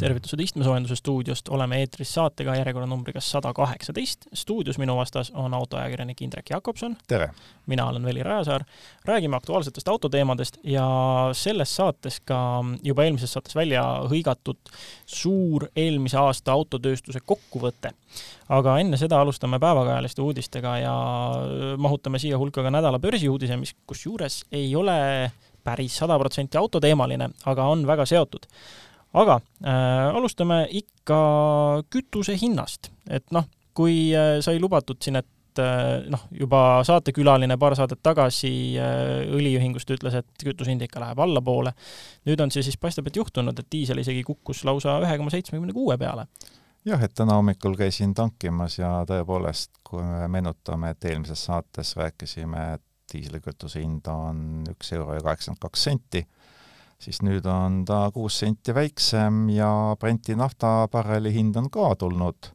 tervitused istmesoojenduse stuudiost, oleme eetris saatega järjekorranumbriga sada kaheksateist. stuudios minu vastas on autoajakirjanik Indrek Jakobson. tere! mina olen Veli Rajasaar. räägime aktuaalsetest autoteemadest ja selles saates ka juba eelmises saates välja hõigatud suur eelmise aasta autotööstuse kokkuvõte. aga enne seda alustame päevakajaliste uudistega ja mahutame siia hulka ka nädala börsiuudise, mis kusjuures ei ole päris sada protsenti autoteemaline, aga on väga seotud. Aga äh, alustame ikka kütuse hinnast, et noh, kui äh, sai lubatud siin, et äh, noh, juba saatekülaline paar saadet tagasi äh, õliühingust ütles, et kütusehind ikka läheb allapoole. nüüd on see siis, paistab, et juhtunud, et diisel isegi kukkus lausa ühe koma seitsmekümne kuue peale. Jah, et täna hommikul käisin tankimas ja tõepoolest, kui me meenutame, et eelmises saates rääkisime, et diislikütuse hind on üks euro ja kaheksakümmend kaks senti, siis nüüd on ta kuus senti väiksem ja Brenti naftabarreli hind on ka tulnud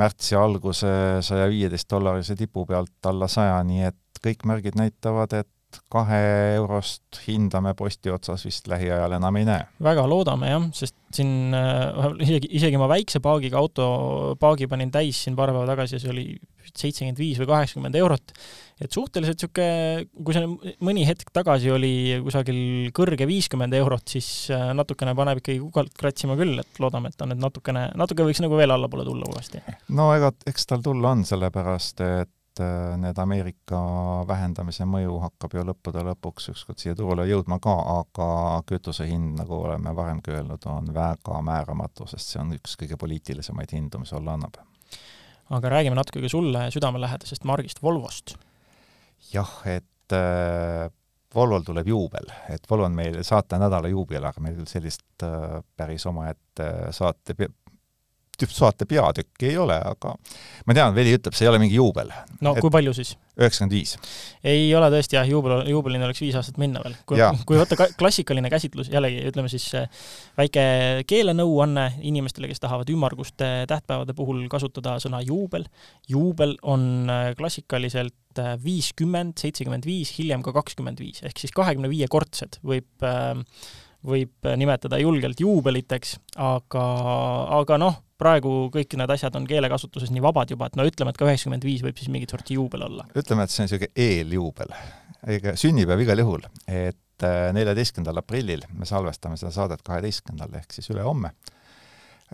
märtsi alguse saja viieteist dollarise tipu pealt alla saja, nii et kõik märgid näitavad, et kahe eurost hinda me posti otsas vist lähiajal enam ei näe. väga loodame jah, sest siin äh, isegi, isegi ma väikse paagiga auto paagi panin täis siin paar päeva tagasi ja see oli seitsekümmend viis või kaheksakümmend eurot. et suhteliselt niisugune, kui see mõni hetk tagasi oli kusagil kõrge viiskümmend eurot, siis äh, natukene paneb ikkagi kukalt kratsima küll, et loodame, et ta nüüd natukene, natuke võiks nagu veel allapoole tulla uuesti. no ega, eks tal tulla on, sellepärast et Äh, need Ameerika vähendamise mõju hakkab ju lõppude lõpuks ükskord siia turule jõudma ka, aga kütuse hind, nagu oleme varemgi öelnud, on väga määramatu, sest see on üks kõige poliitilisemaid hindu, mis olla annab. Aga räägime natuke ka sulle südamelähedasest margist Volvost. jah, et äh, Volvol tuleb juubel, et Volvo on meil saatenädala juubel, aga meil sellist äh, päris omaette saate saate peatükki ei ole, aga ma tean, Veli ütleb, see ei ole mingi juubel. no et kui palju siis? üheksakümmend viis. ei ole tõesti jah, juubel, juubelini oleks viis aastat minna veel. kui, kui võtta ka klassikaline käsitlus, jällegi ütleme siis väike keelenõuanne inimestele, kes tahavad ümmarguste tähtpäevade puhul kasutada sõna juubel. juubel on äh, klassikaliselt äh, viiskümmend, seitsekümmend viis, hiljem ka kakskümmend viis, ehk siis kahekümne viie kordsed võib äh, võib nimetada julgelt juubeliteks, aga, aga noh, praegu kõik need asjad on keelekasutuses nii vabad juba, et no ütleme, et ka üheksakümmend viis võib siis mingit sorti juubel olla. ütleme, et see on niisugune eeljuubel. ega sünnipäev igal juhul, et äh, neljateistkümnendal aprillil me salvestame seda saadet kaheteistkümnendal ehk siis ülehomme,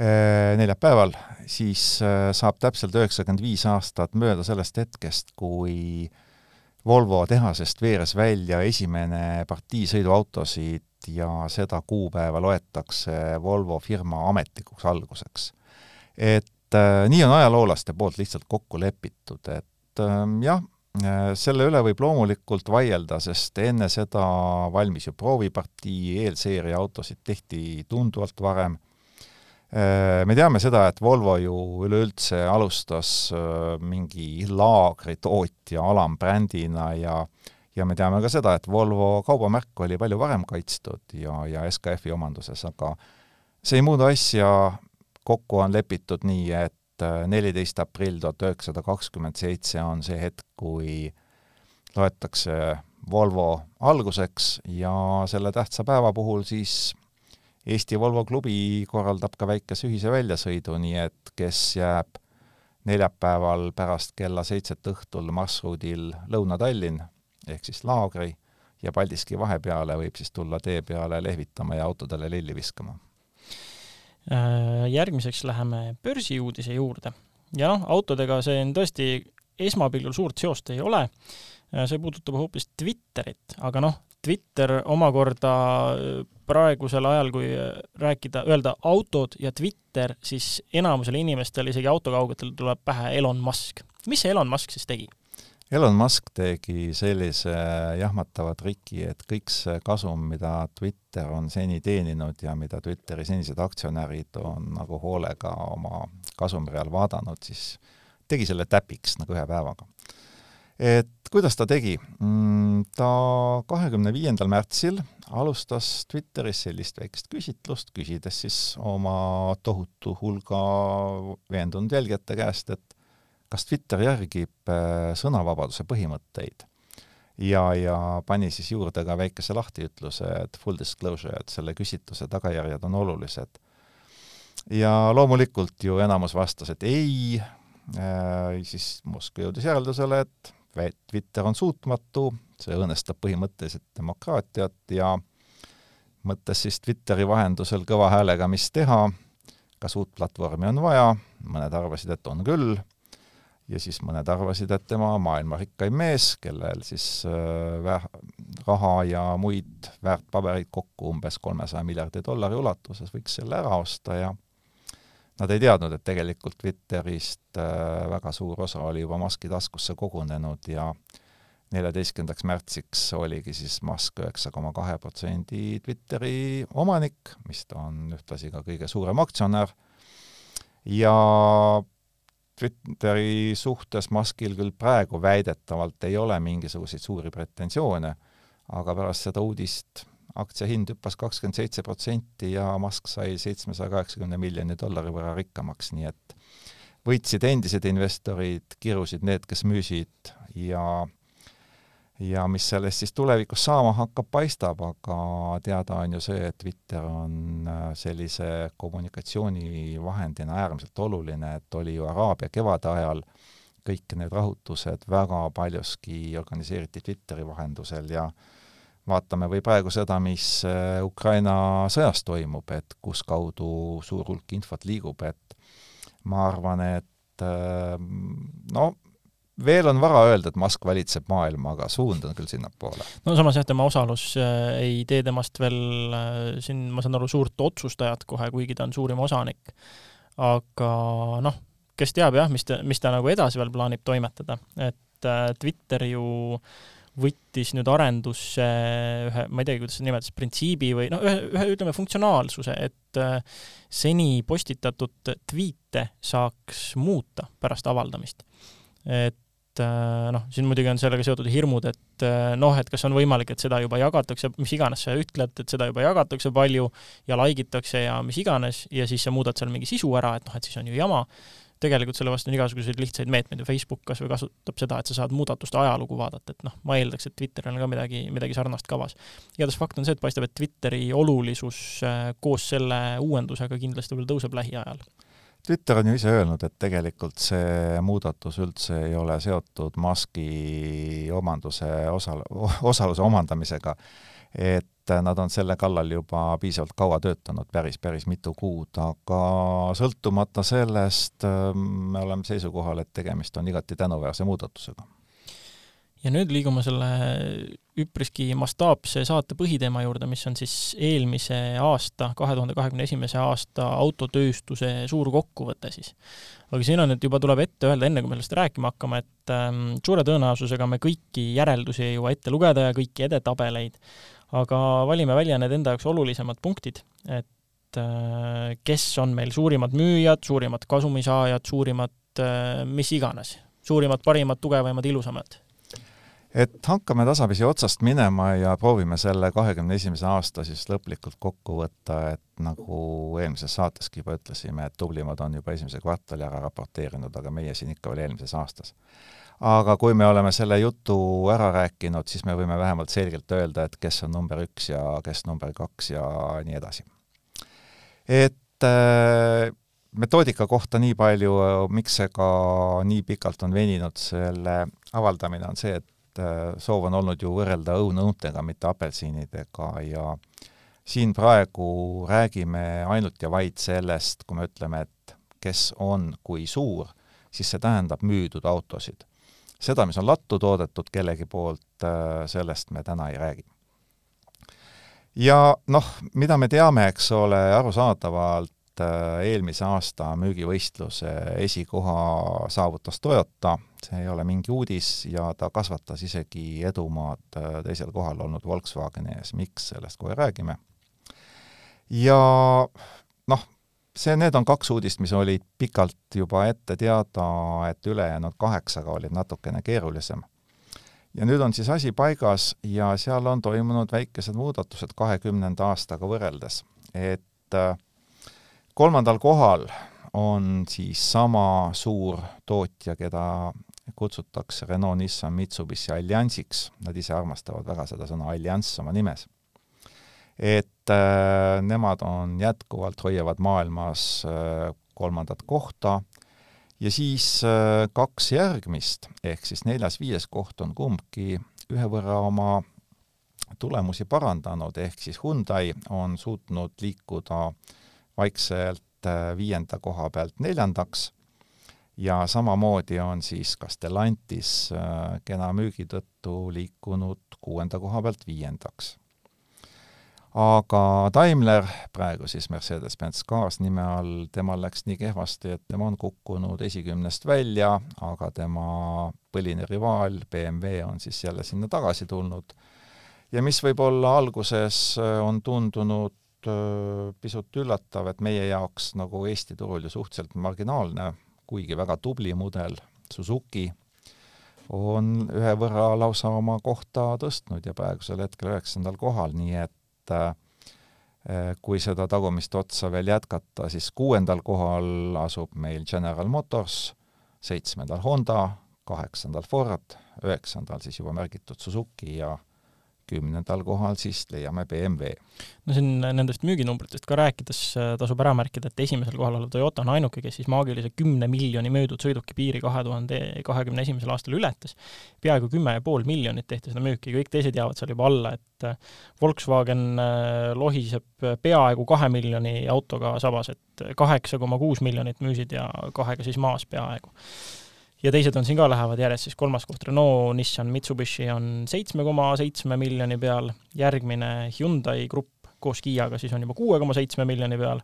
äh, neljapäeval, siis äh, saab täpselt üheksakümmend viis aastat mööda sellest hetkest, kui Volvo tehasest veeres välja esimene partii sõiduautosid ja seda kuupäeva loetakse Volvo firma ametlikuks alguseks et äh, nii on ajaloolaste poolt lihtsalt kokku lepitud, et äh, jah, äh, selle üle võib loomulikult vaielda, sest enne seda valmis ju proovipartii, eelseeria autosid tehti tunduvalt varem. Äh, me teame seda, et Volvo ju üleüldse alustas mingi laagritootja alambrändina ja ja me teame ka seda, et Volvo kaubamärk oli palju varem kaitstud ja, ja SKF-i omanduses, aga see ei muuda asja. Kokku on lepitud nii, et äh, neliteist aprill tuhat üheksasada kakskümmend seitse on see hetk, kui loetakse Volvo alguseks ja selle tähtsa päeva puhul siis Eesti Volvo klubi korraldab ka väikese ühise väljasõidu, nii et kes jääb neljapäeval pärast kella seitset õhtul marsruudil Lõuna-Tallinn ehk siis Laagri ja Paldiski vahepeale, võib siis tulla tee peale lehvitama ja autodele lilli viskama Äh, järgmiseks läheme börsiuudise juurde. ja noh, autodega see on tõesti, esmapilgul suurt seost ei ole, äh, see puudutab hoopis Twitterit, aga noh, Twitter omakorda äh, praegusel ajal, kui rääkida, öelda autod ja Twitter, siis enamusele inimestele, isegi autokaugetel tuleb pähe Elon Musk. mis see Elon Musk siis tegi? Elon Musk tegi sellise jahmatava triki, et kõik see kasum, mida Twitter on seni teeninud ja mida Twitteri senised aktsionärid on nagu hoolega oma kasumireal vaadanud, siis tegi selle täpiks nagu ühe päevaga. et kuidas ta tegi? Mm, ta kahekümne viiendal märtsil alustas Twitteris sellist väikest küsitlust, küsides siis oma tohutu hulga veendunud jälgijate käest, et kas Twitter järgib äh, sõnavabaduse põhimõtteid ja, ja pani siis juurde ka väikese lahtiütluse, et full disclosure, et selle küsitluse tagajärjed on olulised. ja loomulikult ju enamus vastas, et ei, siis Moskva jõudis järeldusele, et Twitter on suutmatu, see õõnestab põhimõtteliselt demokraatiat ja mõtles siis Twitteri vahendusel kõva häälega, mis teha, kas uut platvormi on vaja, mõned arvasid, et on küll, ja siis mõned arvasid, et tema maailma rikkaim mees, kellel siis äh, raha ja muid väärtpabereid kokku umbes kolmesaja miljardi dollari ulatuses, võiks selle ära osta ja nad ei teadnud, et tegelikult Twitterist äh, väga suur osa oli juba Muski taskusse kogunenud ja neljateistkümnendaks märtsiks oligi siis Musk üheksa koma kahe protsendi Twitteri omanik, mis ta on ühtlasi ka kõige suurem aktsionär, ja Twitteri suhtes Muskil küll praegu väidetavalt ei ole mingisuguseid suuri pretensioone, aga pärast seda uudist aktsia hind hüppas kakskümmend seitse protsenti ja Musk sai seitsmesaja kaheksakümne miljoni dollari võrra rikkamaks, nii et võitsid endised investorid, kirusid need, kes müüsid ja ja mis sellest siis tulevikus saama hakkab, paistab, aga teada on ju see, et Twitter on äh, sellise kommunikatsioonivahendina äärmiselt oluline, et oli ju Araabia kevade ajal kõik need rahutused väga paljuski organiseeriti Twitteri vahendusel ja vaatame või praegu seda, mis äh, Ukraina sõjas toimub, et kus kaudu suur hulk infot liigub, et ma arvan, et äh, no veel on vara öelda, et Moskva valitseb maailma, aga suund on küll sinnapoole. no samas jah, tema osalus äh, ei tee temast veel siin, ma saan aru, suurt otsustajat kohe, kuigi ta on suurim osanik. aga noh, kes teab jah, mis ta, mis ta nagu edasi veel plaanib toimetada, et Twitter ju äh, võttis nüüd arendusse ühe, ma ei teagi, kuidas seda nimetas, printsiibi või noh, ühe, ühe ütleme, funktsionaalsuse, et äh, seni postitatud tweet'e saaks muuta pärast avaldamist. et äh, noh, siin muidugi on sellega seotud hirmud, et äh, noh, et kas on võimalik, et seda juba jagatakse, mis iganes sa ütled, et seda juba jagatakse palju ja like itakse ja mis iganes, ja siis sa muudad seal mingi sisu ära, et noh, et siis on ju jama tegelikult selle vastu on igasuguseid lihtsaid meetmeid ja Facebook kas või kasutab seda, et sa saad muudatuste ajalugu vaadata, et noh, ma eeldaks, et Twitteril on ka midagi, midagi sarnast kavas. igatahes fakt on see, et paistab, et Twitteri olulisus äh, koos selle uuendusega kindlasti veel tõuseb lähiajal. Twitter on ju ise öelnud, et tegelikult see muudatus üldse ei ole seotud Muski omanduse osal-, osaluse omandamisega, et nad on selle kallal juba piisavalt kaua töötanud, päris, päris mitu kuud, aga sõltumata sellest me oleme seisukohal, et tegemist on igati tänuväärse muudatusega. Ja nüüd liigume selle üpriski mastaapse saate põhiteema juurde, mis on siis eelmise aasta, kahe tuhande kahekümne esimese aasta autotööstuse suur kokkuvõte siis. aga siin on, et juba tuleb ette öelda, enne kui me sellest rääkima hakkame, et ähm, suure tõenäosusega me kõiki järeldusi ei jõua ette lugeda ja kõiki edetabeleid, aga valime välja need enda jaoks olulisemad punktid, et äh, kes on meil suurimad müüjad, suurimad kasumisaajad, suurimad äh, mis iganes, suurimad, parimad, tugevaimad, ilusamad et hakkame tasapisi otsast minema ja proovime selle kahekümne esimese aasta siis lõplikult kokku võtta, et nagu eelmises saateski juba ütlesime, et tublimad on juba esimese kvartali ära raporteerinud, aga meie siin ikka veel eelmises aastas aga kui me oleme selle jutu ära rääkinud, siis me võime vähemalt selgelt öelda, et kes on number üks ja kes number kaks ja nii edasi. et äh, metoodika kohta nii palju, miks see ka nii pikalt on veninud, selle avaldamine on see, et äh, soov on olnud ju võrrelda õunu õuntega, mitte apelsinidega ja siin praegu räägime ainult ja vaid sellest, kui me ütleme, et kes on kui suur, siis see tähendab müüdud autosid seda, mis on lattu toodetud kellegi poolt, äh, sellest me täna ei räägi. ja noh, mida me teame, eks ole, arusaadavalt äh, eelmise aasta müügivõistluse esikoha saavutas Toyota, see ei ole mingi uudis ja ta kasvatas isegi edumaad äh, teisel kohal olnud Volkswageni ees, miks, sellest kohe räägime. ja noh, see, need on kaks uudist, mis olid pikalt juba ette teada, et ülejäänud kaheksaga olid natukene keerulisem. ja nüüd on siis asi paigas ja seal on toimunud väikesed muudatused kahekümnenda aastaga võrreldes, et äh, kolmandal kohal on siis sama suur tootja, keda kutsutakse Renault, Nissan, Mitsubishi alliansiks, nad ise armastavad väga seda sõna allianss oma nimes. Et äh, nemad on jätkuvalt, hoiavad maailmas äh, kolmandat kohta. Ja siis äh, kaks järgmist, ehk siis neljas-viies koht on kumbki ühe võrra oma tulemusi parandanud, ehk siis Hyundai on suutnud liikuda vaikselt äh, viienda koha pealt neljandaks ja samamoodi on siis ka Stellantis äh, kena müügi tõttu liikunud kuuenda koha pealt viiendaks aga Daimler, praegu siis Mercedes-Benz Cars nime all, temal läks nii kehvasti, et tema on kukkunud esikümnest välja, aga tema põline rivaal BMW on siis jälle sinna tagasi tulnud. ja mis võib-olla alguses äh, on tundunud äh, pisut üllatav, et meie jaoks nagu Eesti turul ju suhteliselt marginaalne, kuigi väga tubli mudel, Suzuki, on ühe võrra lausa oma kohta tõstnud ja praegusel hetkel üheksandal kohal, nii et äh, kui seda tagumist otsa veel jätkata, siis kuuendal kohal asub meil General Motors, seitsmendal Honda, kaheksandal Ford, üheksandal siis juba märgitud Suzuki ja kümnendal kohal siis leiame BMW. no siin nendest müüginumbritest ka rääkides äh, tasub ära märkida, et esimesel kohal olev Toyota on ainuke, kes siis maagilise kümne miljoni müüdud sõiduki piiri kahe tuhande kahekümne esimesel aastal ületas. peaaegu kümme ja pool miljonit tehti seda müüki, kõik teised jäävad seal juba alla, et äh, Volkswagen äh, lohiseb peaaegu kahe miljoni autoga sabas, et kaheksa koma kuus miljonit müüsid ja kahega siis maas peaaegu ja teised on siin ka, lähevad järjest siis kolmas koht Renault, Nissan, Mitsubishi on seitsme koma seitsme miljoni peal, järgmine Hyundai grupp koos Kiaga siis on juba kuue koma seitsme miljoni peal,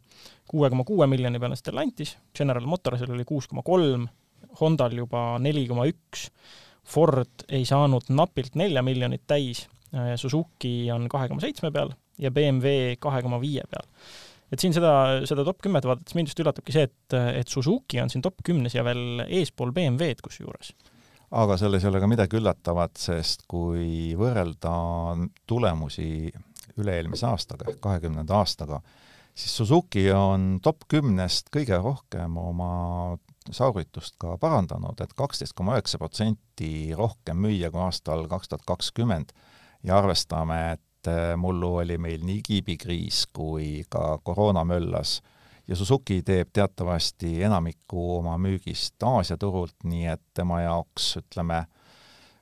kuue koma kuue miljoni peal on Stellantis, General Motorsil oli kuus koma kolm, Hondal juba neli koma üks, Ford ei saanud napilt nelja miljonit täis, Suzuki on kahe koma seitsme peal ja BMW kahe koma viie peal et siin seda, seda top kümmet vaadates mind just üllatabki see, et, et Suzuki on siin top kümnes ja veel eespool BMW-d kusjuures. aga selles ei ole ka midagi üllatavat, sest kui võrrelda tulemusi üle-eelmise aastaga ehk kahekümnenda aastaga, siis Suzuki on top kümnest kõige rohkem oma saavuritust ka parandanud et, et kaksteist koma üheksa protsenti rohkem müüa kui aastal kaks tuhat kakskümmend ja arvestame, et et äh, mullu oli meil nii kiibikriis kui ka koroona möllas ja Suzuki teeb teatavasti enamiku oma müügist Aasia turult, nii et tema jaoks ütleme,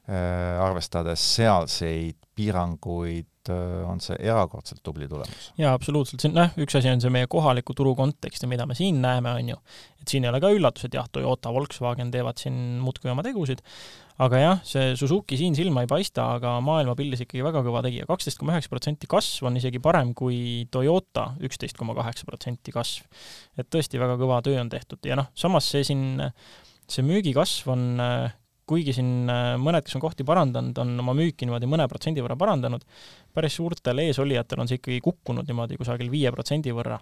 äh, arvestades sealseid piiranguid, on see erakordselt tubli tulemus. jaa, absoluutselt, see on noh, üks asi on see meie kohaliku turu kontekst ja mida me siin näeme, on ju, et siin ei ole ka üllatus, et jah, Toyota, Volkswagen teevad siin muudkui oma tegusid, aga jah, see Suzuki siin silma ei paista, aga maailmapildis ikkagi väga kõva tegija, kaksteist koma üheksa protsenti kasv on isegi parem kui Toyota üksteist koma kaheksa protsenti kasv. et tõesti väga kõva töö on tehtud. Ja noh, samas see siin, see müügikasv on kuigi siin mõned, kes on kohti parandanud, on oma müüki niimoodi mõne protsendi võrra parandanud, päris suurtel eesolijatel on see ikkagi kukkunud niimoodi kusagil viie protsendi võrra.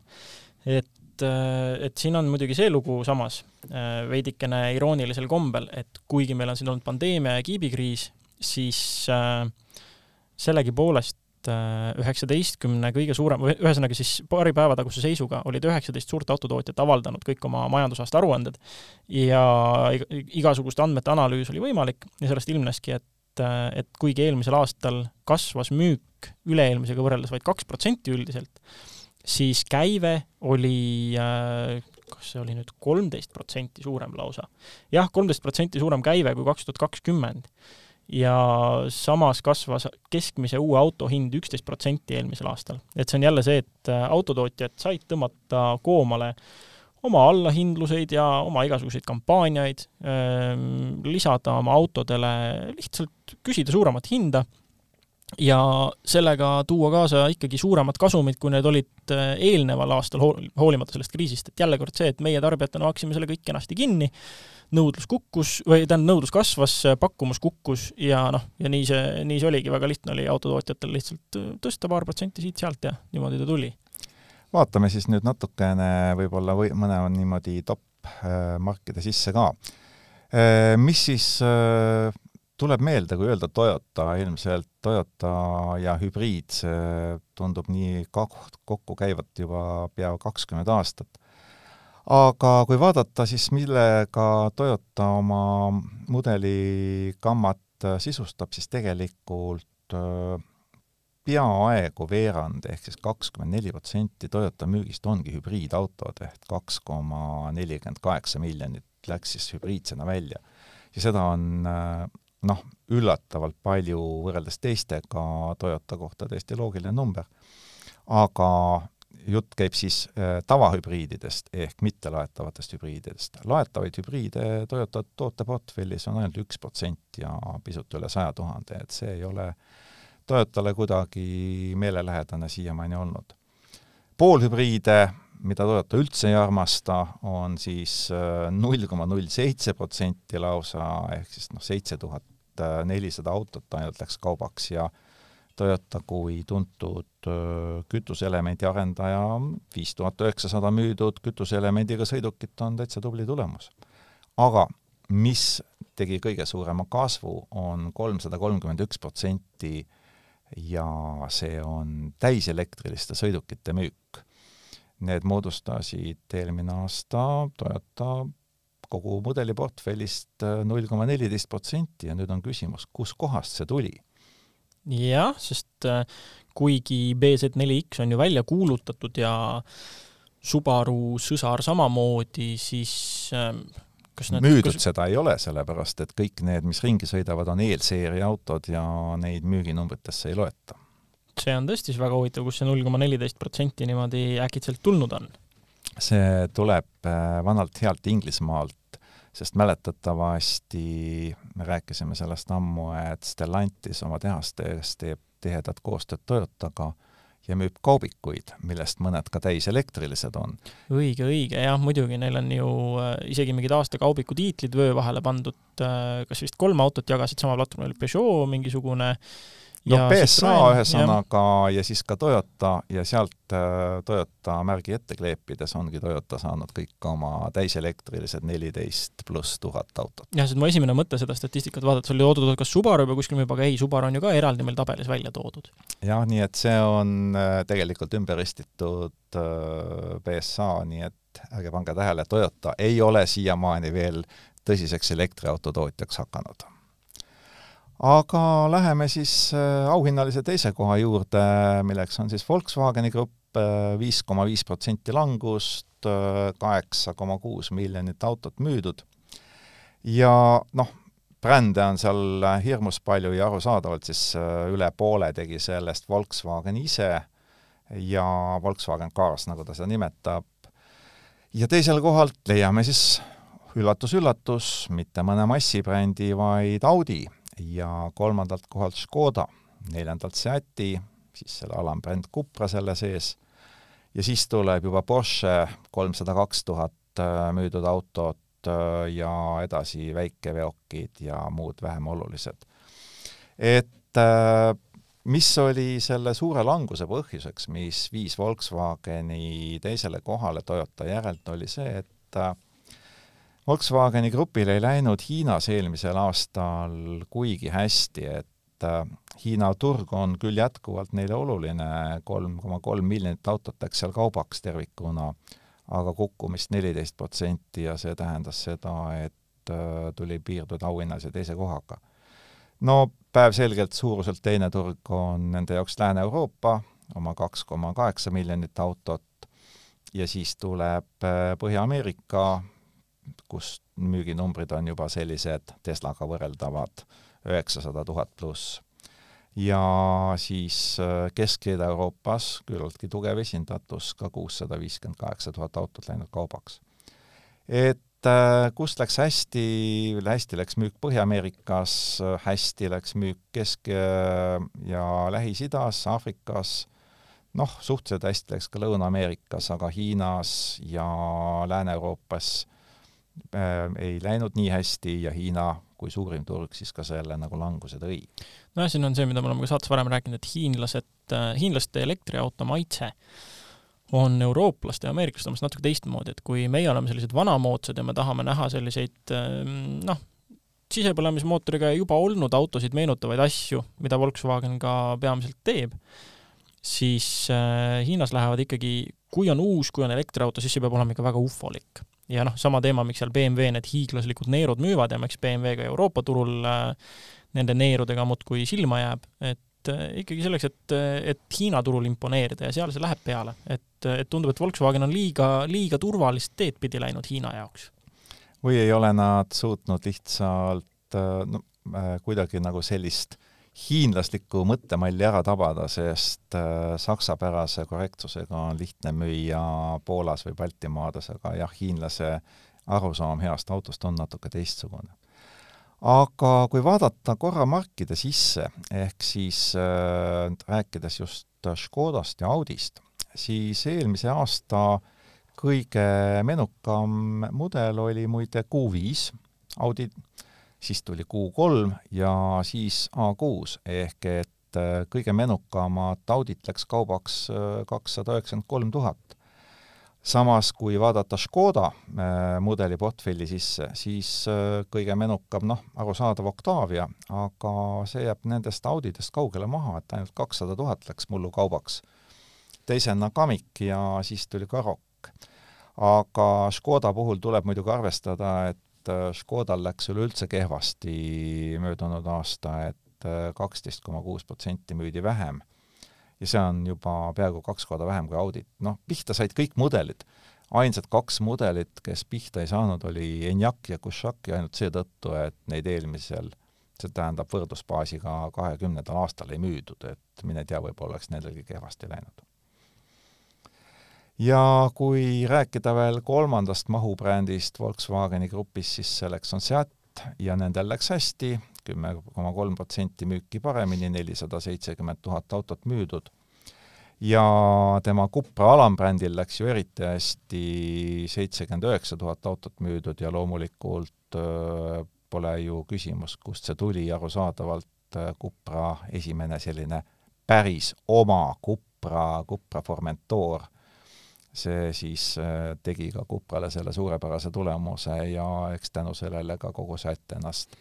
et äh, et siin on muidugi see lugu samas äh, veidikene iroonilisel kombel, et kuigi meil on siin olnud pandeemia ja kiibikriis, siis äh, sellegipoolest üheksateistkümne kõige suurem, ühesõnaga siis paari päeva taguse seisuga olid üheksateist suurt autotootjat avaldanud kõik oma majandusaasta aruanded ja igasuguste andmete analüüs oli võimalik ja sellest ilmneski, et, et kuigi eelmisel aastal kasvas müük üle-eelmisega võrreldes vaid kaks protsenti üldiselt, siis käive oli äh, kas see oli nüüd kolmteist protsenti suurem lausa jah,? jah, kolmteist protsenti suurem käive kui kaks tuhat kakskümmend. Ja samas kasvas keskmise uue auto hind üksteist protsenti eelmisel aastal. et see on jälle see, et äh, autotootjad said tõmmata koomale oma allahindluseid ja oma igasuguseid kampaaniaid, ähm, lisada oma autodele, lihtsalt küsida suuremat hinda ja sellega tuua kaasa ikkagi suuremad kasumid, kui need olid äh, eelneval aastal, hoolimata sellest kriisist, et jälle kord see, et meie tarbijatena maksime selle kõik kenasti kinni, nõudlus kukkus, või tähendab, nõudlus kasvas, pakkumus kukkus ja noh, ja nii see, nii see oligi, väga lihtne oli autotootjatel lihtsalt äh, tõsta paar protsenti siit-sealt ja niimoodi ta tuli. vaatame siis nüüd natukene võib-olla või mõne niimoodi top äh, markide sisse ka. Mis siis tuleb meelde, kui öelda Toyota, ilmselt Toyota ja hübriid, see tundub nii kokku käivat juba pea kakskümmend aastat. Aga kui vaadata siis, millega Toyota oma mudeligammat sisustab, siis tegelikult äh, peaaegu veerand ehk siis kakskümmend neli protsenti Toyota müügist ongi hübriidautod ehk kaks koma nelikümmend kaheksa miljonit läks siis hübriidsena välja. ja seda on noh, üllatavalt palju võrreldes teistega Toyota kohta täiesti loogiline number, aga jutt käib siis äh, tavahübriididest ehk mittelaetavatest hübriididest. laetavaid hübriide Toyota tooteportfellis on ainult üks protsent ja pisut üle saja tuhande, et see ei ole Toyotale kuidagi meelelähedane siiamaani olnud. poolhübriide, mida Toyota üldse ei armasta, on siis äh, null koma null seitse protsenti lausa, ehk siis noh, seitse tuhat äh, nelisada autot ainult läks kaubaks ja Toyota kui tuntud kütuseelemendi arendaja, viis tuhat üheksasada müüdud kütuseelemendiga sõidukit on täitsa tubli tulemus. aga mis tegi kõige suurema kasvu, on kolmsada kolmkümmend üks protsenti ja see on täiselektriliste sõidukite müük. Need moodustasid eelmine aasta Toyota kogu mudeliportfellist null koma neliteist protsenti ja nüüd on küsimus, kuskohast see tuli jah, sest äh, kuigi BZ4X on ju välja kuulutatud ja Subaru sõsar samamoodi, siis ähm, kas need müüdud kas... seda ei ole, sellepärast et kõik need, mis ringi sõidavad, on eelseeria autod ja neid müüginumbritesse ei loeta. see on tõesti väga huvitav, kus see null koma neliteist protsenti niimoodi äkitselt tulnud on? see tuleb äh, vanalt healt Inglismaalt, sest mäletatavasti me rääkisime sellest ammu, et Stellantis oma tehastes teeb tihedat koostööd Toyotaga ja müüb kaubikuid, millest mõned ka täiselektrilised on. õige, õige, jah, muidugi, neil on ju äh, isegi mingid aasta kaubiku tiitlid vöö vahele pandud, äh, kas vist kolm autot jagasid sama platvormil, Peugeot mingisugune no PSA ühesõnaga ja. ja siis ka Toyota ja sealt äh, Toyota märgi ette kleepides ongi Toyota saanud kõik oma täiselektrilised neliteist pluss tuhat autot. jah, sest mu esimene mõte seda statistikat vaadates oli toodud kas Subaru juba kuskil juba, aga ei, Subaru on ju ka eraldi meil tabelis välja toodud. jah, nii et see on äh, tegelikult ümber ristitud äh, PSA, nii et ärge pange tähele, Toyota ei ole siiamaani veel tõsiseks elektriauto tootjaks hakanud aga läheme siis äh, auhinnalise teise koha juurde, milleks on siis Volkswageni grupp, äh, viis koma viis protsenti langust, äh, kaheksa koma kuus miljonit autot müüdud. ja noh, brände on seal hirmus palju ja arusaadavalt siis üle poole tegi sellest Volkswagen ise ja Volkswagen Cars, nagu ta seda nimetab. ja teisel kohalt leiame siis üllatus-üllatus, mitte mõne massibrändi, vaid Audi ja kolmandalt kohalt Škoda, neljandalt Seati, siis selle alambränd Cupra selle sees, ja siis tuleb juba Porsche kolmsada kaks tuhat äh, müüdud autot äh, ja edasi väikeveokid ja muud vähem olulised. et äh, mis oli selle suure languse põhjuseks, mis viis Volkswageni teisele kohale Toyota järelt, oli see, et Volkswageni grupil ei läinud Hiinas eelmisel aastal kuigi hästi, et äh, Hiina turg on küll jätkuvalt neile oluline, kolm koma kolm miljonit autot läks seal kaubaks tervikuna, aga kukkumist neliteist protsenti ja see tähendas seda, et äh, tuli piirduda auhinnalise teise kohaga. no päevselgelt suuruselt teine turg on nende jaoks Lääne-Euroopa, oma kaks koma kaheksa miljonit autot, ja siis tuleb äh, Põhja-Ameerika, kus müüginumbrid on juba sellised Teslaga võrreldavad, üheksasada tuhat pluss. ja siis äh, Kesk- ja Ida-Euroopas küllaltki tugev esindatus, ka kuussada viiskümmend kaheksa tuhat autot läinud kaubaks. et äh, kust läks hästi, hästi läks müük Põhja-Ameerikas, hästi läks müük Kesk- ja Lähis-Idas, Aafrikas, noh, suhteliselt hästi läks ka Lõuna-Ameerikas, aga Hiinas ja Lääne-Euroopas äh, ei läinud nii hästi ja Hiina kui suurim turg siis ka selle nagu languse tõi. nojah, siin on see, mida me oleme ka saates varem rääkinud, et hiinlased, äh, hiinlaste elektriauto maitse on eurooplaste ja ameeriklaste omast natuke teistmoodi, et kui meie oleme sellised vanamoodsad ja me tahame näha selliseid ähm, noh, sisepõlemismootoriga juba olnud autosid meenutavaid asju, mida Volkswagen ka peamiselt teeb, siis äh, Hiinas lähevad ikkagi, kui on uus, kui on elektriauto, siis see peab olema ikka väga ufolik ja noh, sama teema, miks seal BMW need hiiglaslikud neerud müüvad ja miks BMW ka Euroopa turul äh, nende neerudega muudkui silma jääb, et et ikkagi selleks, et, et Hiina turul imponeerida ja seal see läheb peale, et, et tundub, et Volkswagen on liiga, liiga turvalist teed pidi läinud Hiina jaoks. või ei ole nad suutnud lihtsalt no kuidagi nagu sellist hiinlaslikku mõttemalli ära tabada, sest äh, saksapärase korrektsusega on lihtne müüa Poolas või Baltimaades, aga jah, hiinlase arusaam heast autost on natuke teistsugune. aga kui vaadata korra markide sisse, ehk siis äh, rääkides just Škodast ja Audist, siis eelmise aasta kõige menukam mudel oli muide Q5 Audi siis tuli Q3 ja siis A6 ehk et äh, kõige menukamad audit läks kaubaks äh, kakssada üheksakümmend kolm tuhat. samas, kui vaadata Škoda äh, mudeli portfelli sisse, siis kõige menukam, noh, arusaadav Octavia, aga see jääb nendest Audidest kaugele maha, et ainult kakssada tuhat läks mullu kaubaks. teisena Kamiq ja siis tuli Karoq. aga Škoda puhul tuleb muidugi arvestada, et Äh, Škodal läks üleüldse kehvasti möödunud aasta, et äh, kaksteist koma kuus protsenti müüdi vähem. ja see on juba peaaegu kaks korda vähem kui audit. noh, pihta said kõik mudelid. ainsad kaks mudelit, kes pihta ei saanud, oli Enyaq ja Kushaq ja ainult seetõttu, et neid eelmisel, see tähendab võrdlusbaasiga kahekümnendal aastal ei müüdud, et mine tea, võib-olla oleks nendelgi kehvasti läinud ja kui rääkida veel kolmandast mahubrändist Volkswageni grupis, siis selleks on Seat ja nendel läks hästi, kümme koma kolm protsenti müüki paremini, nelisada seitsekümmend tuhat autot müüdud. ja tema Cupra alambrändil läks ju eriti hästi, seitsekümmend üheksa tuhat autot müüdud ja loomulikult öö, pole ju küsimus, kust see tuli, arusaadavalt Cupra esimene selline päris oma Cupra, Cupra Formentor see siis äh, tegi ka Kuprale selle suurepärase tulemuse ja eks tänu sellele ka kogu Sätt ennast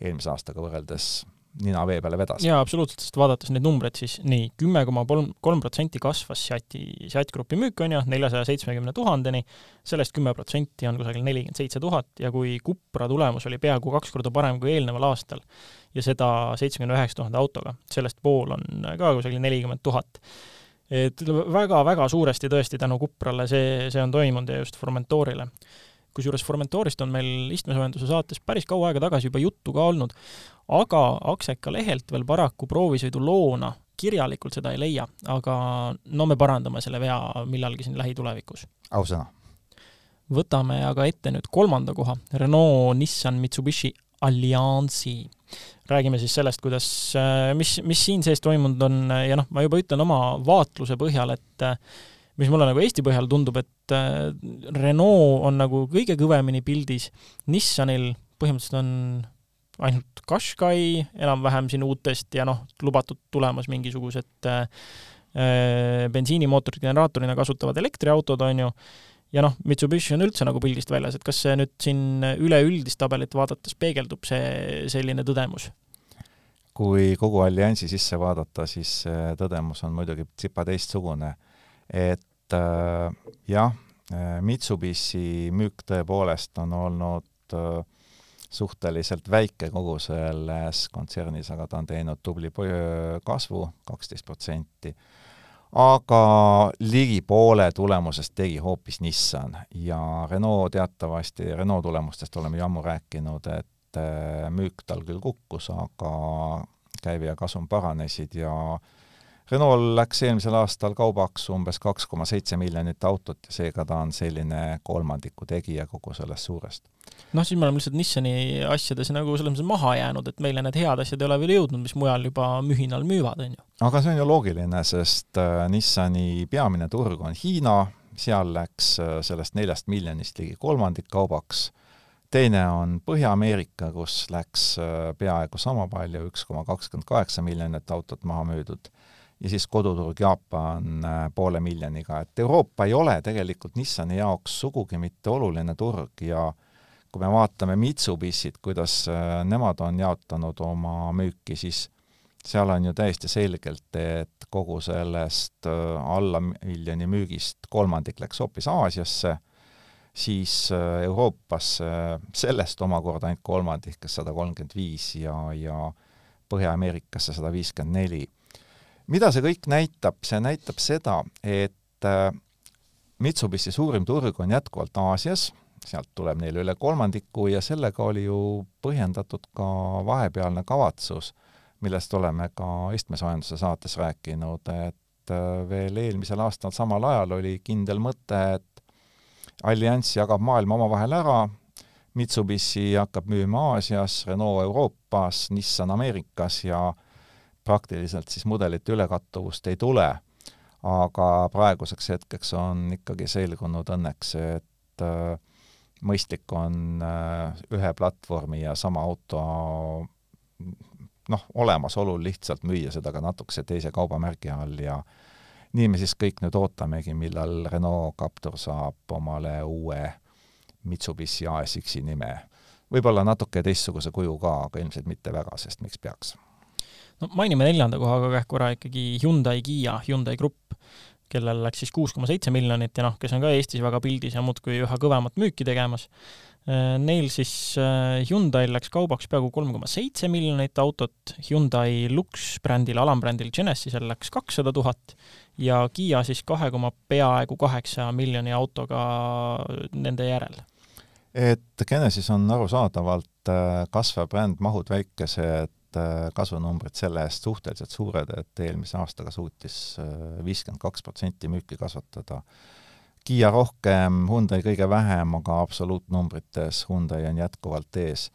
eelmise aastaga võrreldes nina vee peale vedas. jaa, absoluutselt, sest vaadates neid numbreid, siis nii, kümme koma kolm, kolm protsenti kasvas Seati, Seat Grupi müük, on ju, neljasaja seitsmekümne tuhandeni, sellest kümme protsenti on kusagil nelikümmend seitse tuhat ja kui Cupra tulemus oli peaaegu kaks korda parem kui eelneval aastal ja seda seitsmekümne üheksa tuhande autoga, sellest pool on ka kusagil nelikümmend tuhat et väga-väga suuresti tõesti tänu Kuprale see, see on toimunud ja just Formentorile. kusjuures Formentorist on meil istmesoojenduse saates päris kaua aega tagasi juba juttu ka olnud, aga Akseka lehelt veel paraku proovisõidu loona kirjalikult seda ei leia, aga no me parandame selle vea millalgi siin lähitulevikus. ausõna. võtame aga ette nüüd kolmanda koha, Renault, Nissan, Mitsubishi alliansi räägime siis sellest, kuidas, äh, mis, mis siin sees toimunud on ja noh, ma juba ütlen oma vaatluse põhjal, et äh, mis mulle nagu Eesti põhjal tundub, et äh, Renault on nagu kõige kõvemini pildis, Nissanil põhimõtteliselt on ainult Qashqai enam-vähem siin uutest ja noh, lubatud tulemas mingisugused äh, bensiinimootorit generaatorina kasutavad elektriautod, on ju, ja noh, Mitsubishi on üldse nagu pildist väljas, et kas see nüüd siin üleüldist tabelit vaadates peegeldub see selline tõdemus? kui kogu alliansi sisse vaadata, siis tõdemus on muidugi tsipa teistsugune. et äh, jah, Mitsubishi müük tõepoolest on olnud äh, suhteliselt väike kogu selles kontsernis, aga ta on teinud tubli kasvu, kaksteist protsenti aga ligi poole tulemusest tegi hoopis Nissan ja Renault teatavasti, Renault tulemustest oleme ju ammu rääkinud, et äh, müük tal küll kukkus, aga käive ja kasum paranesid ja Renault läks eelmisel aastal kaubaks umbes kaks koma seitse miljonit autot ja seega ta on selline kolmandiku tegija kogu sellest suurest. Noh, siis me oleme lihtsalt Nissani asjades nagu selles mõttes maha jäänud, et meile need head asjad ei ole veel jõudnud, mis mujal juba mühinal müüvad, on ju. aga see on ju loogiline, sest äh, Nissani peamine turg on Hiina, seal läks äh, sellest neljast miljonist ligi kolmandik kaubaks, teine on Põhja-Ameerika, kus läks äh, peaaegu sama palju, üks koma kakskümmend kaheksa miljonit autot maha müüdud, ja siis koduturg Jaapan poole miljoniga, et Euroopa ei ole tegelikult Nissani jaoks sugugi mitte oluline turg ja äh, kui me vaatame Mitsubishit, kuidas äh, nemad on jaotanud oma müüki, siis seal on ju täiesti selgelt, et kogu sellest äh, alla miljoni müügist kolmandik läks hoopis Aasiasse, siis äh, Euroopasse sellest omakorda ainult kolmandik, kas sada kolmkümmend viis ja, ja Põhja-Ameerikasse sada viiskümmend neli mida see kõik näitab, see näitab seda, et äh, Mitsubishi suurim turg on jätkuvalt Aasias, sealt tuleb neile üle kolmandiku ja sellega oli ju põhjendatud ka vahepealne kavatsus, millest oleme ka istmesoojenduse saates rääkinud, et äh, veel eelmisel aastal samal ajal oli kindel mõte, et allianss jagab maailma omavahel ära, Mitsubishi hakkab müüma Aasias, Renault Euroopas, Nissan Ameerikas ja praktiliselt siis mudelite ülekattuvust ei tule. aga praeguseks hetkeks on ikkagi selgunud õnneks, et äh, mõistlik on äh, ühe platvormi ja sama auto noh, olemasolul lihtsalt müüa seda ka natukese teise kaubamärgi all ja nii me siis kõik nüüd ootamegi, millal Renault Captur saab omale uue Mitsubishi ASX-i nime. võib-olla natuke teistsuguse kuju ka, aga ilmselt mitte väga, sest miks peaks? No mainime neljanda kohaga kähku korra ikkagi Hyundai Kiia, Hyundai Grupp, kellel läks siis kuus koma seitse miljonit ja noh, kes on ka Eestis väga pildis ja muudkui üha kõvemat müüki tegemas Äh, neil siis äh, Hyundai'l läks kaubaks peaaegu kolm koma seitse miljonit autot, Hyundai Lux brändil, alambrändil Genesisel läks kakssada tuhat ja Kiia siis kahe koma peaaegu kaheksa miljoni autoga nende järel. et Genesis on arusaadavalt äh, kasvav bränd, mahud väikesed, kasvunumbrid selle eest suhteliselt suured, et eelmise aastaga suutis viiskümmend kaks protsenti müüki kasvatada Kiia rohkem, Hyundai kõige vähem, aga absoluutnumbrites Hyundai on jätkuvalt ees.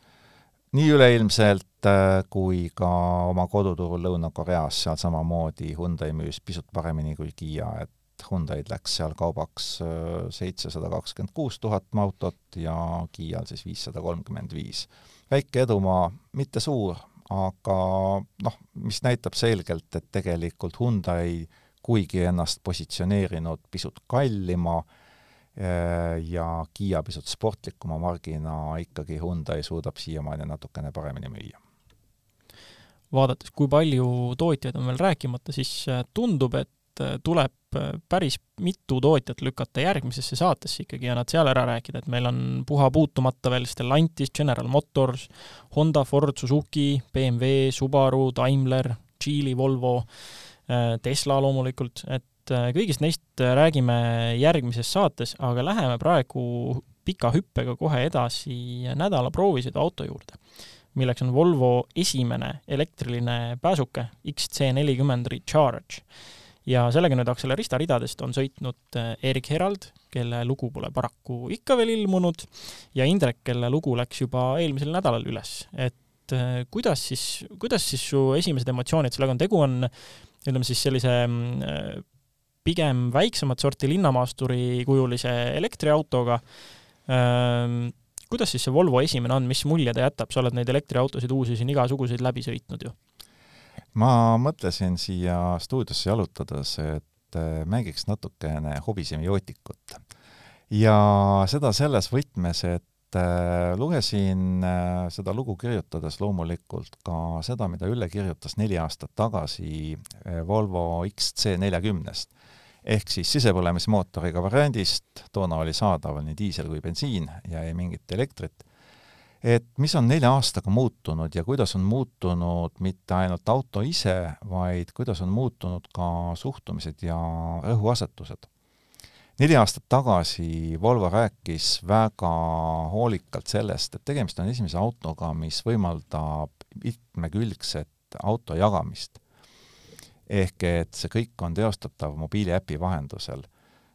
nii üleilmselt äh, kui ka oma koduturul Lõuna-Koreas, seal samamoodi Hyundai müüs pisut paremini kui Kiia, et Hyundai'd läks seal kaubaks äh, seitsesada kakskümmend kuus tuhat autot ja Kiial siis viissada kolmkümmend viis. väike edumaa, mitte suur, aga noh, mis näitab selgelt, et tegelikult Hyundai kuigi ennast positsioneerinud pisut kallima eh, ja Kiia pisut sportlikuma margina, ikkagi Hyundai suudab siiamaani natukene paremini müüa. vaadates, kui palju tootjaid on veel rääkimata, siis eh, tundub, et eh, tuleb päris mitu tootjat lükata järgmisesse saatesse ikkagi ja nad seal ära rääkida, et meil on puha puutumata veel Stellantis, General Motors, Honda, Ford, Suzuki, BMW, Subaru, Daimler, Geely, Volvo Äh, Tesla loomulikult, et äh, kõigist neist äh, räägime järgmises saates, aga läheme praegu pika hüppega kohe edasi nädala proovisõidu auto juurde, milleks on Volvo esimene elektriline pääsuke XC40 Recharge. Ja sellega nüüd Accelerista ridadest on sõitnud Erik Herald, kelle lugu pole paraku ikka veel ilmunud, ja Indrek, kelle lugu läks juba eelmisel nädalal üles, et kuidas siis, kuidas siis su esimesed emotsioonid sellega on, tegu on ütleme siis sellise mm, pigem väiksemat sorti linnamaasturi kujulise elektriautoga. Ehm, kuidas siis see Volvo esimene on, mis mulje ta jätab, sa oled neid elektriautosid uusi siin igasuguseid läbi sõitnud ju? Ma mõtlesin siia stuudiosse jalutades, et äh, mängiks natukene hobisemiotikut. ja seda selles võtmes, et äh, lugesin äh, seda lugu kirjutades loomulikult ka seda, mida Ülle kirjutas neli aastat tagasi Volvo XC40-st. ehk siis sisepõlemismootoriga variandist, toona oli saadaval nii diisel kui bensiin ja ei mingit elektrit, et mis on nelja aastaga muutunud ja kuidas on muutunud mitte ainult auto ise, vaid kuidas on muutunud ka suhtumised ja rõhuasetused neli aastat tagasi Volvo rääkis väga hoolikalt sellest, et tegemist on esimese autoga, mis võimaldab mitmekülgset auto jagamist. ehk et see kõik on teostatav mobiiliäpi vahendusel.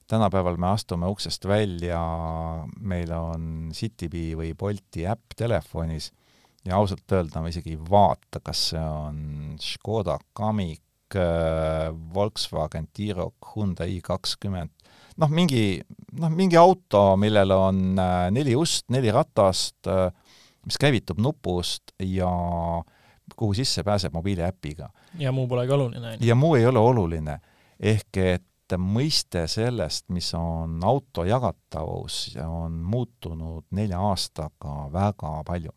Tänapäeval me astume uksest välja, meil on Citybee või Bolti äpp telefonis ja ausalt öelda ma isegi ei vaata, kas see on Škoda Kamiq, Volkswagen T-Roc, Hyundai i kakskümmend noh, mingi, noh, mingi auto, millel on äh, neli ust, neli ratast, äh, mis käivitub nupust ja kuhu sisse pääseb mobiiliäpiga. ja muu polegi oluline. ja muu ei ole oluline. ehk et mõiste sellest, mis on auto jagatavus, on muutunud nelja aastaga väga palju.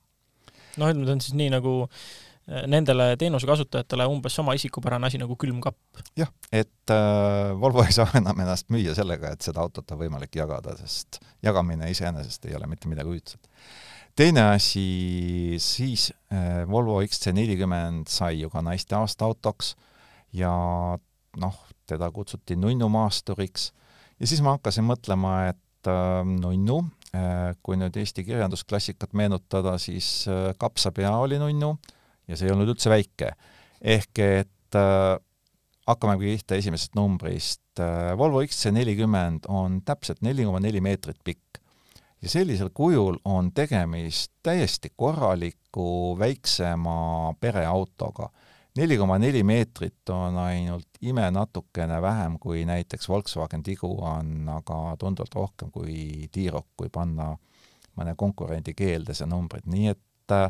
noh, ütleme, ta on siis nii nagu äh, nendele teenuse kasutajatele umbes sama isikupärane asi nagu külmkapp. jah, et äh, Volvo ei saa enam ennast müüa sellega, et seda autot on võimalik jagada, sest jagamine iseenesest ei ole mitte midagi uudset. teine asi, siis äh, Volvo XC40 sai ju ka naiste aastaautoks ja noh, teda kutsuti nunnumaasturiks ja siis ma hakkasin mõtlema, et äh, nunnu äh,, kui nüüd Eesti kirjandusklassikat meenutada, siis äh, kapsapea oli nunnu ja see ei olnud üldse väike. ehk et äh, hakkamegi pihta esimesest numbrist. Äh, Volvo XC40 on täpselt neli koma neli meetrit pikk ja sellisel kujul on tegemist täiesti korraliku väiksema pereautoga. Neli koma neli meetrit on ainult ime natukene vähem kui näiteks Volkswagen Tiguan, aga tunduvalt rohkem kui T-Roc, kui panna mõne konkurendi keelde see numbrid, nii et äh,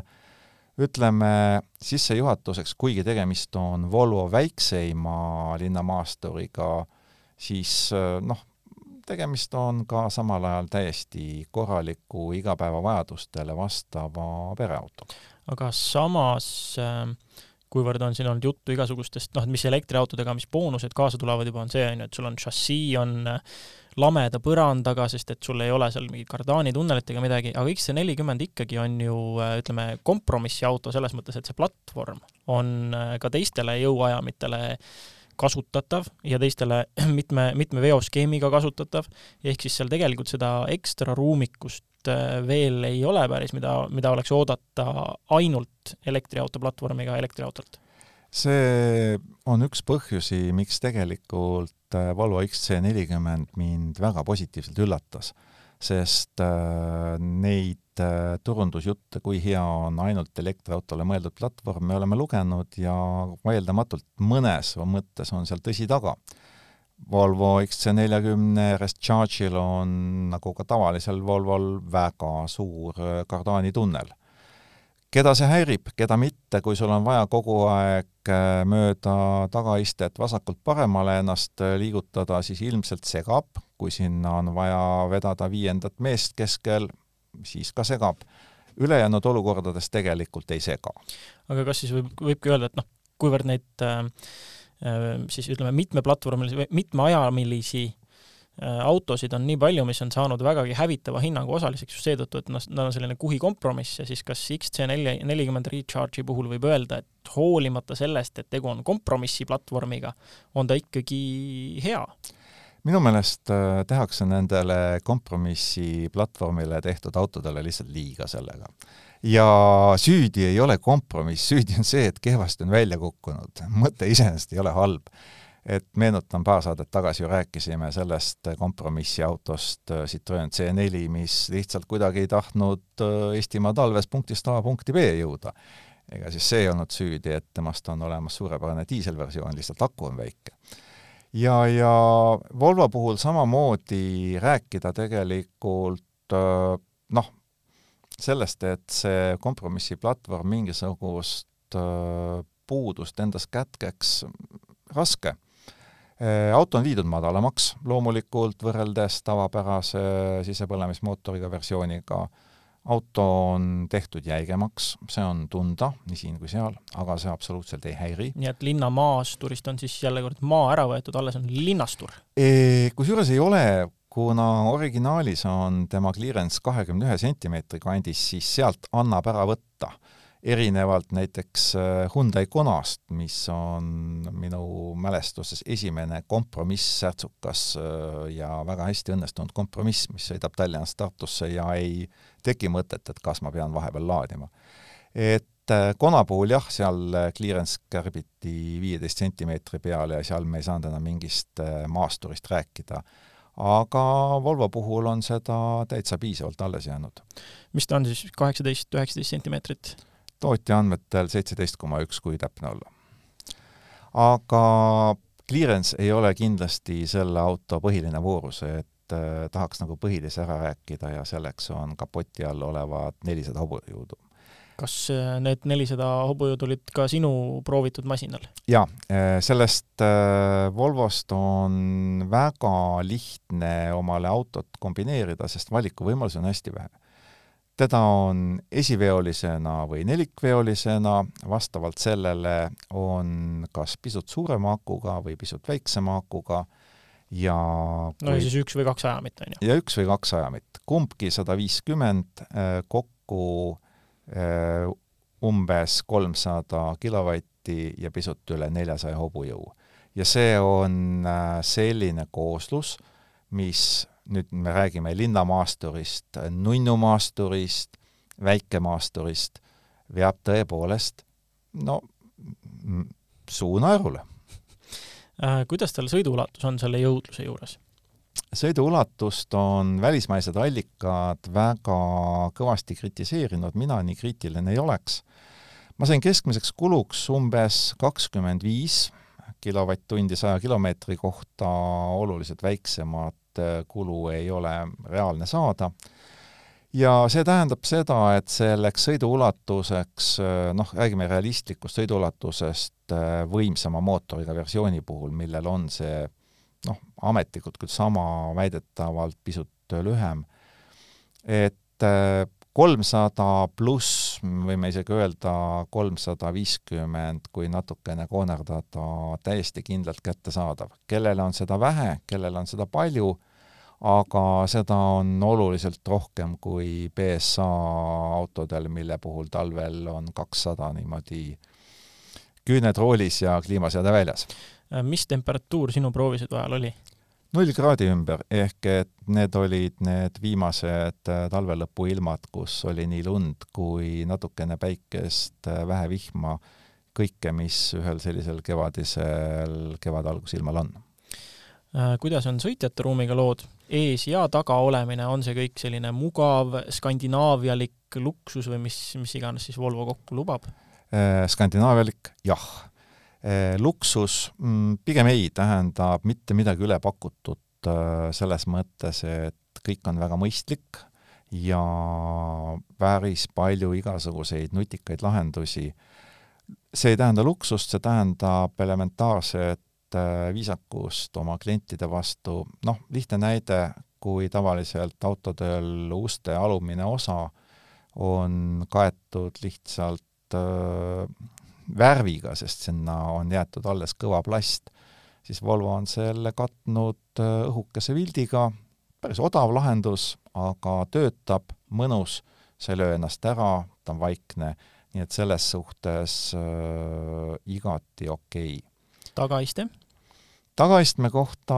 ütleme sissejuhatuseks, kuigi tegemist on Volvo väikseima linnamaasturiga, siis noh, tegemist on ka samal ajal täiesti korraliku igapäevavajadustele vastava pereautoga. aga samas kuivõrd on siin olnud juttu igasugustest noh, et mis elektriautodega, mis boonused kaasa tulevad juba, on see, on ju, et sul on šassii, on lameda põrandaga, sest et sul ei ole seal mingit kardaanitunnelit ega midagi, aga XC40 ikkagi on ju ütleme, kompromissiauto selles mõttes, et see platvorm on äh, ka teistele jõuajamitele kasutatav ja teistele mitme, mitme veoskeemiga kasutatav, ehk siis seal tegelikult seda ekstra ruumikust äh, veel ei ole päris, mida, mida oleks oodata ainult elektriauto platvormiga elektriautolt. See on üks põhjusi, miks tegelikult äh, Volvo XC40 mind väga positiivselt üllatas, sest äh, neid äh, turundusjutte, kui hea on ainult elektriautole mõeldud platvorm, me oleme lugenud ja vaieldamatult mõnes mõttes on seal tõsi taga. Volvo XC40 Recharge'il on nagu ka tavalisel Volvol väga suur kardaanitunnel keda see häirib, keda mitte, kui sul on vaja kogu aeg äh, mööda tagaistet vasakult paremale ennast äh, liigutada, siis ilmselt segab, kui sinna on vaja vedada viiendat meest keskel, siis ka segab. ülejäänud olukordades tegelikult ei sega. aga kas siis võib, võibki öelda, et noh, kuivõrd neid äh, äh siis ütleme, mitmeplatvormilisi, mitmeajamilisi Äh, autosid on nii palju, mis on saanud vägagi hävitava hinnangu osaliseks just seetõttu, et noh, nad on selline kuhi kompromiss ja siis kas XC4 nelikümmend Recharge'i puhul võib öelda, et hoolimata sellest, et tegu on kompromissiplatvormiga, on ta ikkagi hea? Minu meelest äh, tehakse nendele kompromissiplatvormile tehtud autodele lihtsalt liiga sellega. ja süüdi ei ole kompromiss, süüdi on see, et kehvasti on välja kukkunud. mõte iseenesest ei ole halb et meenutan, paar saadet tagasi ju rääkisime sellest kompromissiautost äh, Citroen C4, mis lihtsalt kuidagi ei tahtnud äh, Eestimaa talves punktist A punkti B jõuda. ega siis see ei olnud süüdi, et temast on olemas suurepärane diiselversioon, lihtsalt aku on väike. Ja, ja Volvo puhul samamoodi rääkida tegelikult äh, noh, sellest, et see kompromissiplatvorm mingisugust puudust endas kätkeks, raske Äh, auto on viidud madalamaks loomulikult võrreldes tavapärase sisepõlemismootoriga versiooniga. Auto on tehtud jäigemaks, see on tunda nii siin kui seal, aga see absoluutselt ei häiri. nii et linnamaasturist on siis jälle kord maa ära võetud, alles on linnastur? Kusjuures ei ole, kuna originaalis on tema clearance kahekümne ühe sentimeetri kandis, siis sealt annab ära võtta erinevalt näiteks äh, Hyundai Konast, mis on minu mälestuses esimene kompromiss-särtsukas äh, ja väga hästi õnnestunud kompromiss, mis sõidab Tallinnast Tartusse ja ei teki mõtet, et kas ma pean vahepeal laadima. et äh, Kona puhul jah, seal clearance kärbiti viieteist sentimeetri peale ja seal me ei saanud enam mingist maasturist rääkida aga Volvo puhul on seda täitsa piisavalt alles jäänud. mis ta on siis, kaheksateist, üheksateist sentimeetrit? Tootja andmetel seitseteist koma üks, kui täpne olla. aga clearance ei ole kindlasti selle auto põhiline voorus, et äh, tahaks nagu põhilise ära rääkida ja selleks on kapoti all olevad nelisada hobujõudu. kas äh, need nelisada hobujõudu olid ka sinu proovitud masinal? jaa, äh, sellest Volvost on väga lihtne omale autot kombineerida, sest valikuvõimalusi on hästi vähe teda on esiveolisena või nelikveolisena, vastavalt sellele on kas pisut suurema akuga või pisut väiksema akuga ja kui... no ja siis üks või kaks ajamit, on ju? ja üks või kaks ajamit. kumbki sada viiskümmend, äh, kokku äh, umbes kolmsada kilovatti ja pisut üle neljasaja hobujõu. ja see on äh, selline kooslus, mis nüüd me räägime linnamaasturist, nunnumaasturist, väikemaasturist, veab tõepoolest no suu naerule. Äh, kuidas tal sõiduulatus on selle jõudluse juures? sõiduulatust on välismaised allikad väga kõvasti kritiseerinud, mina nii kriitiline ei oleks. ma sain keskmiseks kuluks umbes kakskümmend viis kilovatt-tundi saja kilomeetri kohta, oluliselt väiksemat kulu ei ole reaalne saada. Ja see tähendab seda, et selleks sõiduulatuseks, noh, räägime realistlikust sõiduulatusest võimsama mootoriga versiooni puhul, millel on see noh, ametlikult küll sama, väidetavalt pisut lühem, et kolmsada pluss, võime isegi öelda kolmsada viiskümmend, kui natukene koonerdada, täiesti kindlalt kättesaadav. kellele on seda vähe, kellele on seda palju aga seda on oluliselt rohkem kui BSA autodel, mille puhul talvel on kakssada niimoodi küüned roolis ja kliimaseade väljas. Mis temperatuur sinu proovisõidu ajal oli? Null kraadi ümber, ehk et need olid need viimased äh, talvelõpu ilmad, kus oli nii lund kui natukene päikest, äh, vähe vihma, kõike, mis ühel sellisel kevadisel kevade algusilmal on Äh, kuidas on sõitjate ruumiga lood, ees ja taga olemine, on see kõik selline mugav, skandinaavialik luksus või mis, mis iganes siis Volvo kokku lubab? Skandinaavialik, jah. Äh, luksus mm, pigem ei, tähendab mitte midagi ülepakutut selles mõttes, et kõik on väga mõistlik ja päris palju igasuguseid nutikaid lahendusi. see ei tähenda luksust, see tähendab elementaarset Äh, viisakust oma klientide vastu, noh, lihtne näide, kui tavaliselt autodel uste alumine osa on kaetud lihtsalt värviga, sest sinna on jäetud alles kõva plast, siis Volvo on selle katnud äh, õhukese vildiga, päris odav lahendus, aga töötab, mõnus, sa ei löö ennast ära, ta on vaikne, nii et selles suhtes äh, igati okei. Okay tagaiste? tagaistme kohta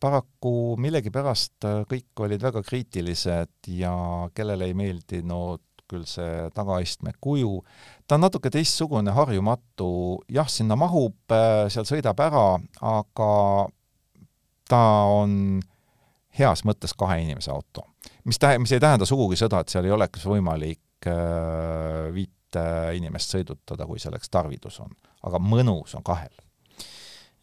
paraku millegipärast äh, kõik olid väga kriitilised ja kellele ei meeldinud küll see tagaistme kuju. ta on natuke teistsugune, harjumatu, jah, sinna mahub, äh, seal sõidab ära, aga ta on heas mõttes kahe inimese auto. mis tä-, mis ei tähenda sugugi seda, et seal ei oleks võimalik äh, viite inimest sõidutada, kui selleks tarvidus on. aga mõnus on kahel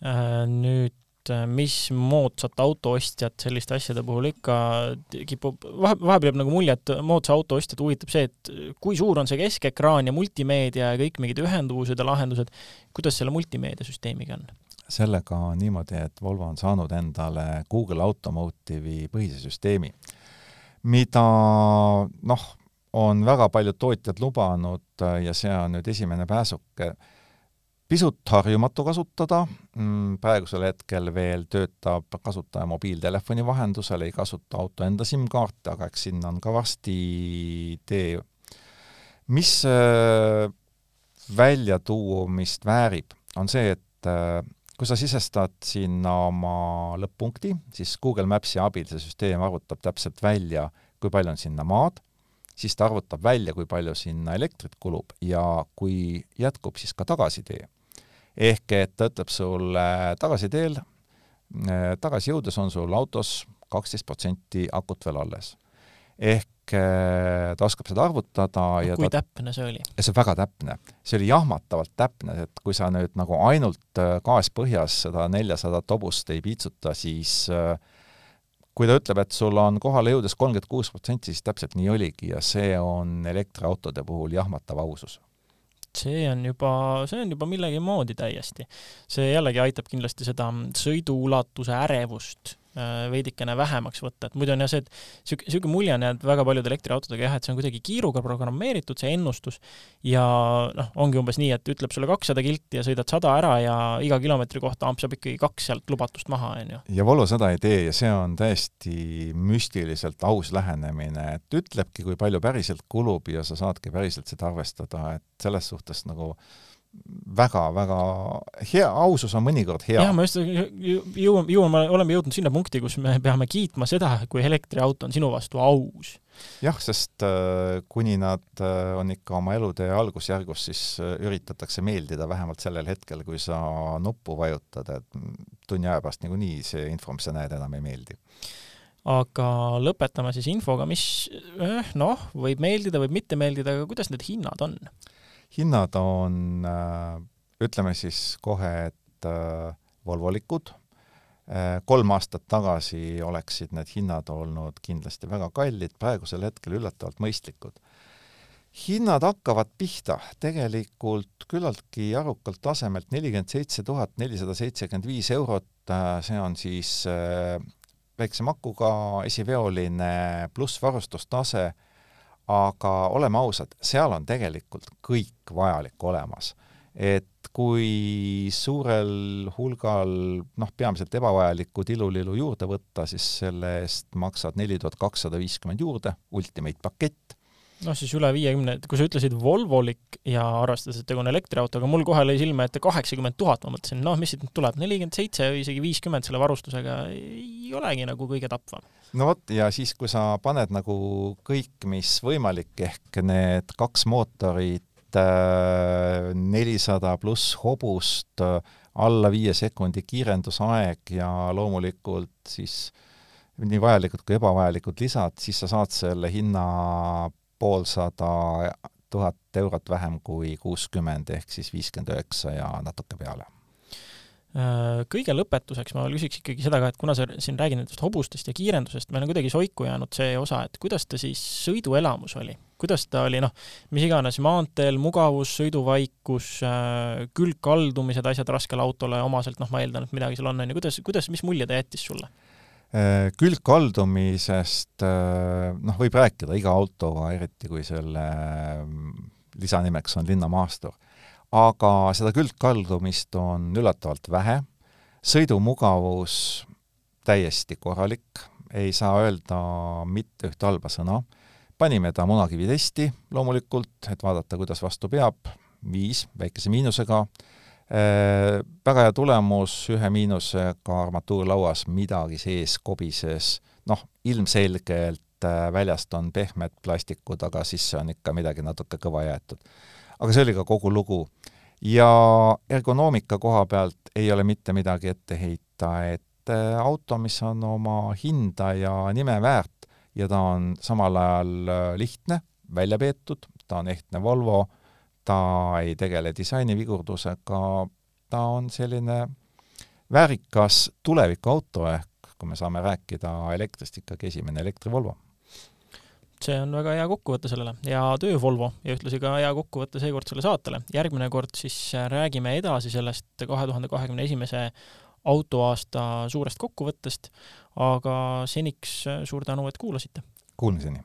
Äh, nüüd äh, mis moodsat autoostjat selliste asjade puhul ikka kipub, vahe, vahepeal jääb nagu mulje, et moodsa auto ostjat huvitab see, et kui suur on see keskekraan ja multimeedia ja kõik mingid ühenduvused ja lahendused, kuidas selle multimeediasüsteemiga on? sellega on niimoodi, et Volvo on saanud endale Google Automotive'i põhise süsteemi, mida noh, on väga paljud tootjad lubanud ja see on nüüd esimene pääsuke pisut harjumatu kasutada, mm, praegusel hetkel veel töötab kasutaja mobiiltelefoni vahendusel, ei kasuta auto enda SIM-kaarte, aga eks sinna on ka varsti tee. mis äh, väljatuumist väärib, on see, et äh, kui sa sisestad sinna oma lõpp-punkti, siis Google Maps'i abil see süsteem arvutab täpselt välja, kui palju on sinna maad, siis ta arvutab välja, kui palju sinna elektrit kulub ja kui jätkub, siis ka tagasitee ehk et ta ütleb sulle tagasiteel, äh, tagasi jõudes on sul autos kaksteist protsenti akut veel alles. ehk äh, ta oskab seda arvutada ja kui ta, täpne see oli? see on väga täpne. see oli jahmatavalt täpne, et kui sa nüüd nagu ainult äh, gaas põhjas seda neljasadat hobust ei piitsuta, siis kui ta ütleb, et sul on kohale jõudes kolmkümmend kuus protsenti, siis täpselt nii oligi ja see on elektriautode puhul jahmatav ausus see on juba, see on juba millegi moodi täiesti. see jällegi aitab kindlasti seda sõiduulatuse ärevust veidikene vähemaks võtta, et muidu on jah see, et sihuke, sihuke mulje on jäänud väga paljude elektriautodega jah, et see on kuidagi kiiruga programmeeritud, see ennustus, ja noh, ongi umbes nii, et ütleb sulle kakssada kilti ja sõidad sada ära ja iga kilomeetri kohta ampsab ikkagi kaks sealt lubatust maha, on ju. ja Volvo seda ei tee ja see on täiesti müstiliselt aus lähenemine, et ütlebki, kui palju päriselt kulub ja sa saadki päriselt seda arvestada, et selles suhtes nagu väga-väga hea, ausus on mõnikord hea. jah, ma just jõuame, jõuame, oleme jõudnud sinna punkti, kus me peame kiitma seda, kui elektriauto on sinu vastu aus. jah, sest äh, kuni nad äh, on ikka oma elutee algusjärgus, siis äh, üritatakse meeldida vähemalt sellel hetkel, kui sa nuppu vajutad, et tunni aja pärast niikuinii see info, mis sa näed, enam ei meeldi aga lõpetame siis infoga, mis noh, võib meeldida, võib mitte meeldida, aga kuidas need hinnad on? Hinnad on, äh, ütleme siis kohe, et äh, volvolikud, äh, kolm aastat tagasi oleksid need hinnad olnud kindlasti väga kallid, praegusel hetkel üllatavalt mõistlikud. hinnad hakkavad pihta tegelikult küllaltki arukalt tasemelt nelikümmend seitse tuhat nelisada seitsekümmend viis eurot, see on siis väikse makuga esiveoline pluss varustustase aga oleme ausad, seal on tegelikult kõik vajalik olemas. et kui suurel hulgal noh, peamiselt ebavajalikku tilulilu juurde võtta, siis selle eest maksad neli tuhat kakssada viiskümmend juurde, ultimate pakett, noh, siis üle viiekümne, kui sa ütlesid Volvolik ja arvestades, et tegu on elektriautoga, mul kohe lõi silme ette kaheksakümmend tuhat, ma mõtlesin, noh, mis siit nüüd tuleb, nelikümmend seitse või isegi viiskümmend selle varustusega ei olegi nagu kõige tapvam. no vot, ja siis, kui sa paned nagu kõik, mis võimalik, ehk need kaks mootorit, äh, nelisada pluss hobust, alla viie sekundi kiirendusaeg ja loomulikult siis nii vajalikud kui ebavajalikud lisad, siis sa saad selle hinna poolsada tuhat eurot vähem kui kuuskümmend ehk siis viiskümmend üheksa ja natuke peale. Äh, kõige lõpetuseks ma küsiks ikkagi seda ka, et kuna sa siin räägid nendest hobustest ja kiirendusest, meil on kuidagi soiku jäänud see osa, et kuidas ta siis sõiduelamus oli? kuidas ta oli, noh, mis iganes, maanteel mugavus, sõiduvaikus, äh, külgkaldumised, asjad raskele autole omaselt, noh, ma eeldan, et midagi seal on, on ju, kuidas, kuidas, mis mulje ta jättis sulle? Äh, külgkaldumisest äh, noh, võib rääkida iga autoga, eriti kui selle mm, lisanimeks on linnamaastur. aga seda külgkaldumist on üllatavalt vähe, sõidumugavus täiesti korralik, ei saa öelda mitte ühte halba sõna, panime ta munakivitesti loomulikult, et vaadata, kuidas vastu peab, viis väikese miinusega, Äh, väga hea tulemus, ühe miinusega armatuurlauas midagi sees kobises, noh, ilmselgelt äh, väljast on pehmed plastikud, aga sisse on ikka midagi natuke kõva jäetud. aga see oli ka kogu lugu. ja ergonoomika koha pealt ei ole mitte midagi ette heita, et äh, auto, mis on oma hinda ja nime väärt ja ta on samal ajal lihtne, välja peetud, ta on ehtne Volvo, ta ei tegele disainivigurdusega, ta on selline väärikas tulevikuauto ehk kui me saame rääkida elektrist, ikkagi esimene elektrivolvo. see on väga hea kokkuvõte sellele ja töö Volvo ja ühtlasi ka hea kokkuvõte seekord selle saatele. järgmine kord siis räägime edasi sellest kahe tuhande kahekümne esimese autoaasta suurest kokkuvõttest, aga seniks suur tänu, et kuulasite! Kuulmiseni!